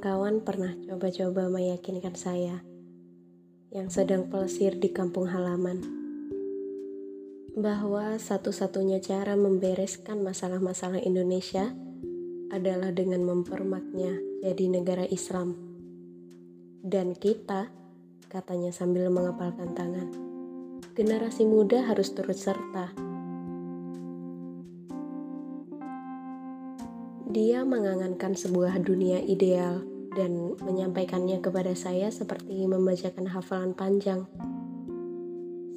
Seorang kawan pernah coba-coba meyakinkan saya yang sedang pelesir di kampung halaman bahwa satu-satunya cara membereskan masalah-masalah Indonesia adalah dengan mempermaknya jadi negara Islam. Dan kita, katanya sambil mengepalkan tangan, generasi muda harus turut serta Dia mengangankan sebuah dunia ideal dan menyampaikannya kepada saya seperti membacakan hafalan panjang.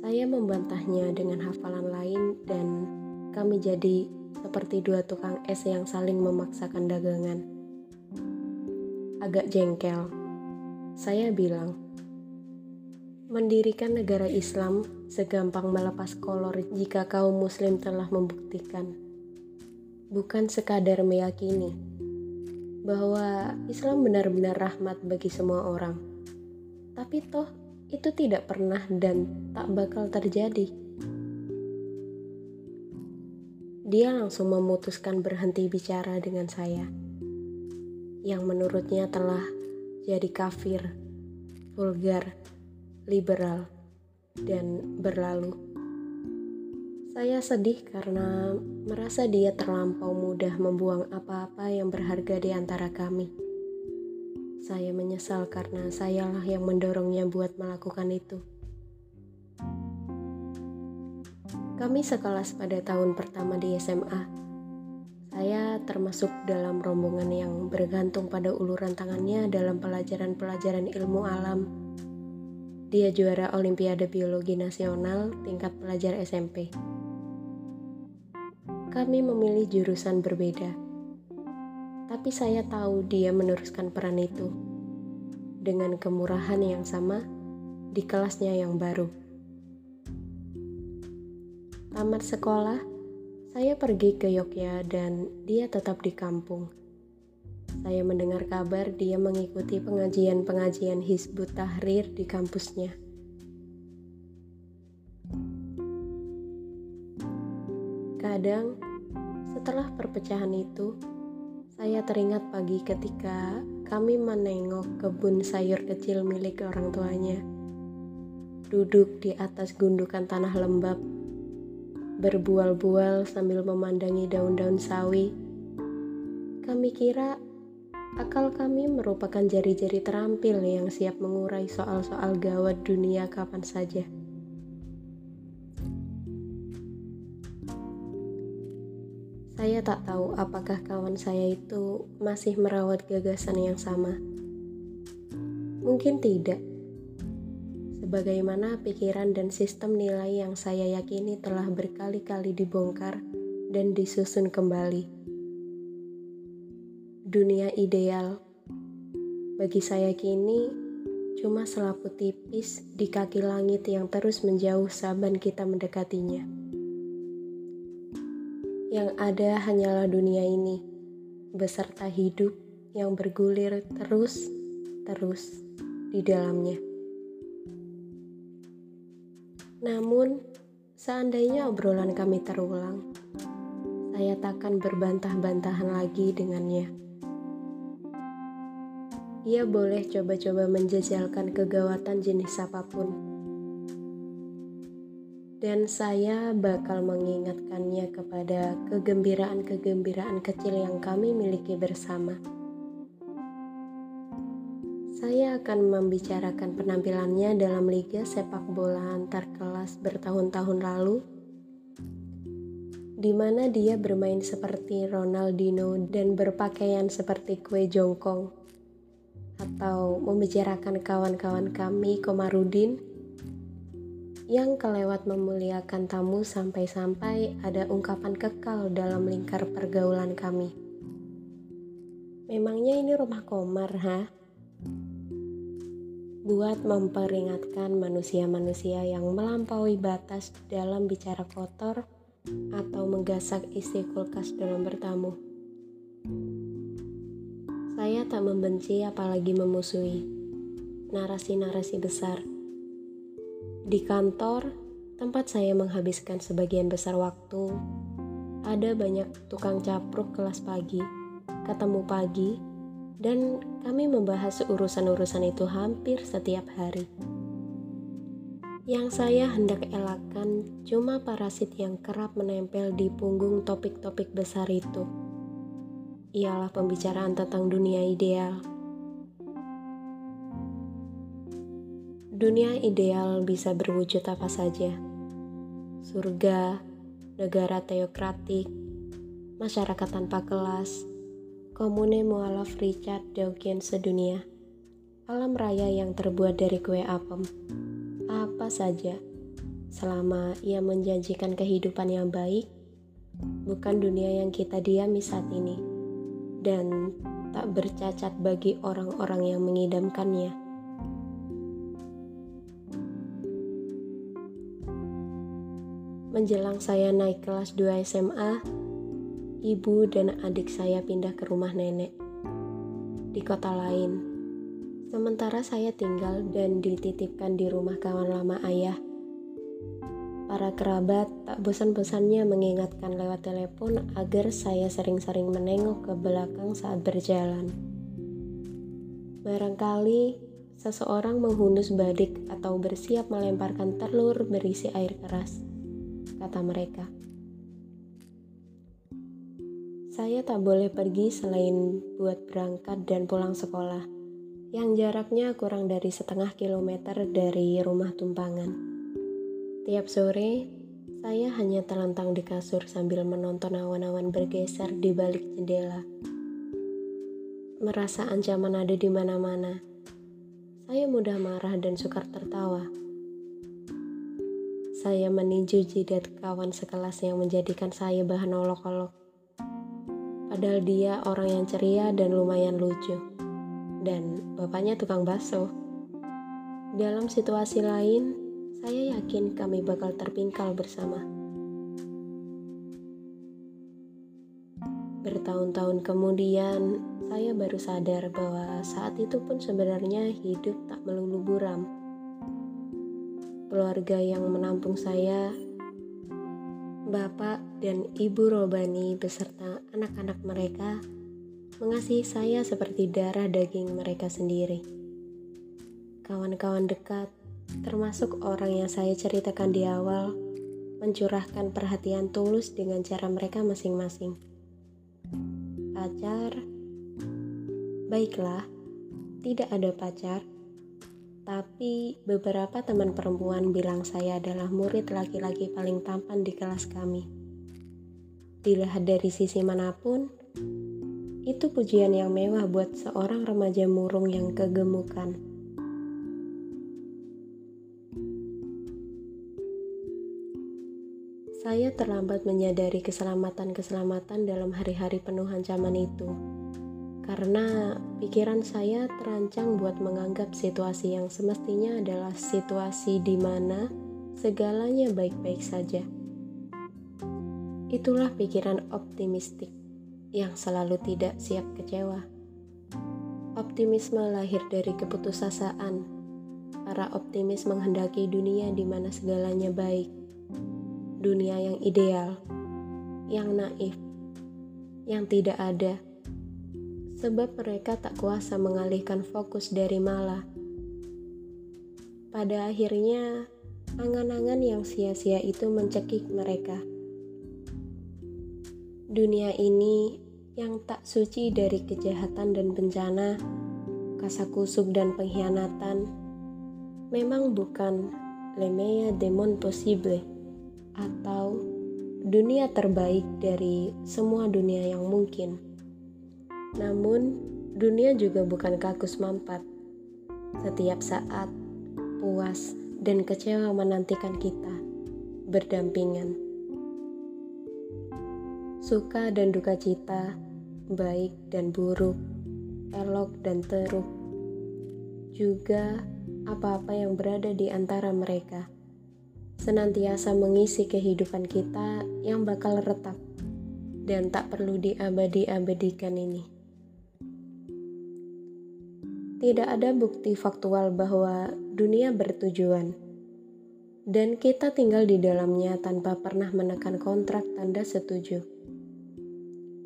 Saya membantahnya dengan hafalan lain dan kami jadi seperti dua tukang es yang saling memaksakan dagangan. Agak jengkel, saya bilang, mendirikan negara Islam segampang melepas kolor jika kaum muslim telah membuktikan bukan sekadar meyakini bahwa Islam benar-benar rahmat bagi semua orang. Tapi toh itu tidak pernah dan tak bakal terjadi. Dia langsung memutuskan berhenti bicara dengan saya. Yang menurutnya telah jadi kafir, vulgar, liberal, dan berlalu. Saya sedih karena merasa dia terlampau mudah membuang apa-apa yang berharga di antara kami. Saya menyesal karena sayalah yang mendorongnya buat melakukan itu. Kami sekelas pada tahun pertama di SMA. Saya termasuk dalam rombongan yang bergantung pada uluran tangannya dalam pelajaran-pelajaran ilmu alam. Dia juara Olimpiade Biologi Nasional tingkat pelajar SMP kami memilih jurusan berbeda. Tapi saya tahu dia meneruskan peran itu dengan kemurahan yang sama di kelasnya yang baru. Tamat sekolah, saya pergi ke Yogyakarta dan dia tetap di kampung. Saya mendengar kabar dia mengikuti pengajian-pengajian Hizbut Tahrir di kampusnya. Kadang, setelah perpecahan itu, saya teringat pagi ketika kami menengok kebun sayur kecil milik orang tuanya. Duduk di atas gundukan tanah lembab, berbual-bual sambil memandangi daun-daun sawi. Kami kira akal kami merupakan jari-jari terampil yang siap mengurai soal-soal gawat dunia kapan saja. Saya tak tahu apakah kawan saya itu masih merawat gagasan yang sama. Mungkin tidak. Sebagaimana pikiran dan sistem nilai yang saya yakini telah berkali-kali dibongkar dan disusun kembali. Dunia ideal bagi saya kini cuma selaput tipis di kaki langit yang terus menjauh saban kita mendekatinya. Yang ada hanyalah dunia ini, beserta hidup yang bergulir terus-terus di dalamnya. Namun, seandainya obrolan kami terulang, saya takkan berbantah-bantahan lagi dengannya. Ia boleh coba-coba menjejalkan kegawatan jenis apa pun dan saya bakal mengingatkannya kepada kegembiraan-kegembiraan kecil yang kami miliki bersama. Saya akan membicarakan penampilannya dalam liga sepak bola antar kelas bertahun-tahun lalu, di mana dia bermain seperti Ronaldinho dan berpakaian seperti kue jongkong, atau membicarakan kawan-kawan kami Komarudin yang kelewat memuliakan tamu sampai-sampai ada ungkapan kekal dalam lingkar pergaulan kami. Memangnya ini rumah komar, ha? Buat memperingatkan manusia-manusia yang melampaui batas dalam bicara kotor atau menggasak isi kulkas dalam bertamu. Saya tak membenci apalagi memusuhi narasi-narasi besar di kantor, tempat saya menghabiskan sebagian besar waktu, ada banyak tukang capruk kelas pagi, ketemu pagi, dan kami membahas urusan-urusan itu hampir setiap hari. Yang saya hendak elakkan cuma parasit yang kerap menempel di punggung topik-topik besar itu. Ialah pembicaraan tentang dunia ideal. Dunia ideal bisa berwujud apa saja. Surga, negara teokratik, masyarakat tanpa kelas, komune mualaf Richard Dawkins sedunia, alam raya yang terbuat dari kue apem, apa saja, selama ia menjanjikan kehidupan yang baik, bukan dunia yang kita diami saat ini, dan tak bercacat bagi orang-orang yang mengidamkannya. Menjelang saya naik kelas 2 SMA, ibu dan adik saya pindah ke rumah nenek di kota lain. Sementara saya tinggal dan dititipkan di rumah kawan lama ayah. Para kerabat tak bosan-bosannya mengingatkan lewat telepon agar saya sering-sering menengok ke belakang saat berjalan. Barangkali seseorang menghunus badik atau bersiap melemparkan telur berisi air keras, kata mereka. Saya tak boleh pergi selain buat berangkat dan pulang sekolah, yang jaraknya kurang dari setengah kilometer dari rumah tumpangan. Tiap sore, saya hanya terlentang di kasur sambil menonton awan-awan bergeser di balik jendela. Merasa ancaman ada di mana-mana. Saya mudah marah dan sukar tertawa. Saya meninju jidat kawan sekelas yang menjadikan saya bahan olok-olok Padahal dia orang yang ceria dan lumayan lucu. Dan bapaknya tukang bakso. Dalam situasi lain, saya yakin kami bakal terpingkal bersama. Bertahun-tahun kemudian, saya baru sadar bahwa saat itu pun sebenarnya hidup tak melulu buram. Keluarga yang menampung saya Bapak dan Ibu Robani beserta anak-anak mereka mengasihi saya seperti darah daging mereka sendiri. Kawan-kawan dekat, termasuk orang yang saya ceritakan di awal, mencurahkan perhatian tulus dengan cara mereka masing-masing. Pacar, baiklah, tidak ada pacar tapi beberapa teman perempuan bilang saya adalah murid laki-laki paling tampan di kelas kami. Dilihat dari sisi mana pun, itu pujian yang mewah buat seorang remaja murung yang kegemukan. Saya terlambat menyadari keselamatan-keselamatan dalam hari-hari penuh ancaman itu karena pikiran saya terancang buat menganggap situasi yang semestinya adalah situasi di mana segalanya baik-baik saja. Itulah pikiran optimistik yang selalu tidak siap kecewa. Optimisme lahir dari keputusasaan. Para optimis menghendaki dunia di mana segalanya baik. Dunia yang ideal, yang naif, yang tidak ada sebab mereka tak kuasa mengalihkan fokus dari malah. Pada akhirnya, angan-angan yang sia-sia itu mencekik mereka. Dunia ini yang tak suci dari kejahatan dan bencana, kasakusuk dan pengkhianatan, memang bukan lemea demon possible atau dunia terbaik dari semua dunia yang mungkin. Namun, dunia juga bukan kakus mampat. Setiap saat, puas dan kecewa menantikan kita berdampingan. Suka dan duka cita, baik dan buruk, elok dan teruk, juga apa-apa yang berada di antara mereka, senantiasa mengisi kehidupan kita yang bakal retak dan tak perlu diabadi-abadikan ini tidak ada bukti faktual bahwa dunia bertujuan, dan kita tinggal di dalamnya tanpa pernah menekan kontrak tanda setuju.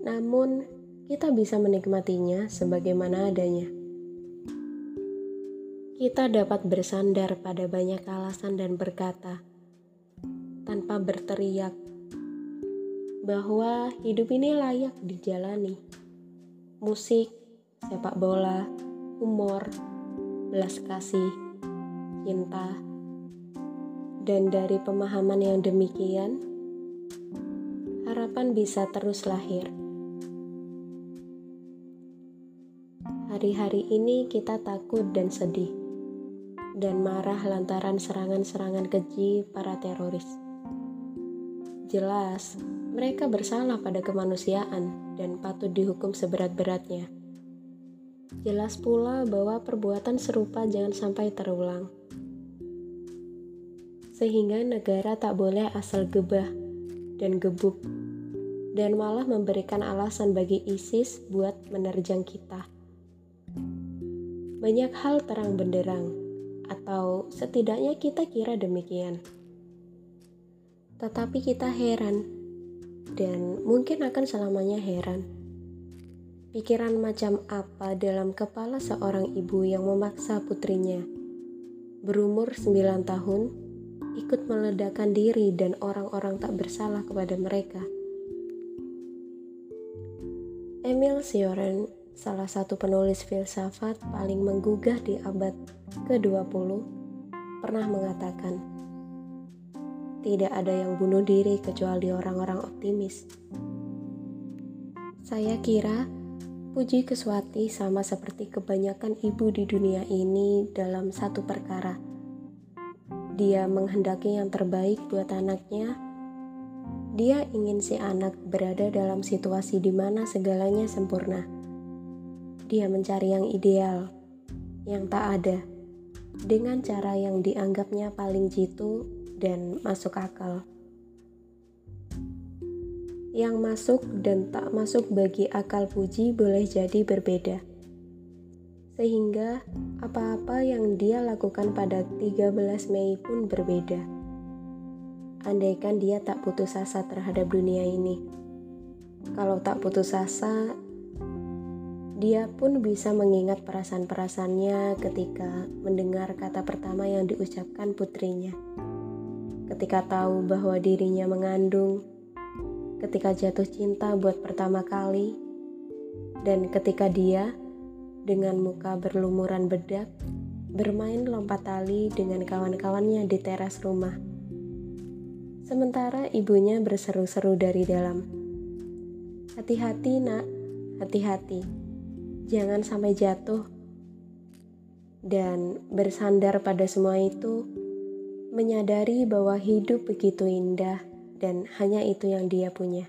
Namun, kita bisa menikmatinya sebagaimana adanya. Kita dapat bersandar pada banyak alasan dan berkata, tanpa berteriak, bahwa hidup ini layak dijalani. Musik, sepak bola, humor, belas kasih, cinta, dan dari pemahaman yang demikian, harapan bisa terus lahir. Hari-hari ini kita takut dan sedih, dan marah lantaran serangan-serangan keji para teroris. Jelas, mereka bersalah pada kemanusiaan dan patut dihukum seberat-beratnya. Jelas pula bahwa perbuatan serupa jangan sampai terulang. Sehingga negara tak boleh asal gebah dan gebuk dan malah memberikan alasan bagi ISIS buat menerjang kita. Banyak hal terang benderang, atau setidaknya kita kira demikian. Tetapi kita heran dan mungkin akan selamanya heran. Pikiran macam apa dalam kepala seorang ibu yang memaksa putrinya berumur 9 tahun ikut meledakkan diri dan orang-orang tak bersalah kepada mereka. Emil Cioran, salah satu penulis filsafat paling menggugah di abad ke-20, pernah mengatakan, tidak ada yang bunuh diri kecuali orang-orang optimis. Saya kira Puji Keswati sama seperti kebanyakan ibu di dunia ini dalam satu perkara. Dia menghendaki yang terbaik buat anaknya. Dia ingin si anak berada dalam situasi di mana segalanya sempurna. Dia mencari yang ideal, yang tak ada, dengan cara yang dianggapnya paling jitu dan masuk akal. Yang masuk dan tak masuk bagi akal puji boleh jadi berbeda. Sehingga apa-apa yang dia lakukan pada 13 Mei pun berbeda. Andaikan dia tak putus asa terhadap dunia ini. Kalau tak putus asa, dia pun bisa mengingat perasaan-perasaannya ketika mendengar kata pertama yang diucapkan putrinya ketika tahu bahwa dirinya mengandung, ketika jatuh cinta buat pertama kali, dan ketika dia dengan muka berlumuran bedak bermain lompat tali dengan kawan-kawannya di teras rumah. Sementara ibunya berseru-seru dari dalam. Hati-hati nak, hati-hati. Jangan sampai jatuh. Dan bersandar pada semua itu, menyadari bahwa hidup begitu indah dan hanya itu yang dia punya.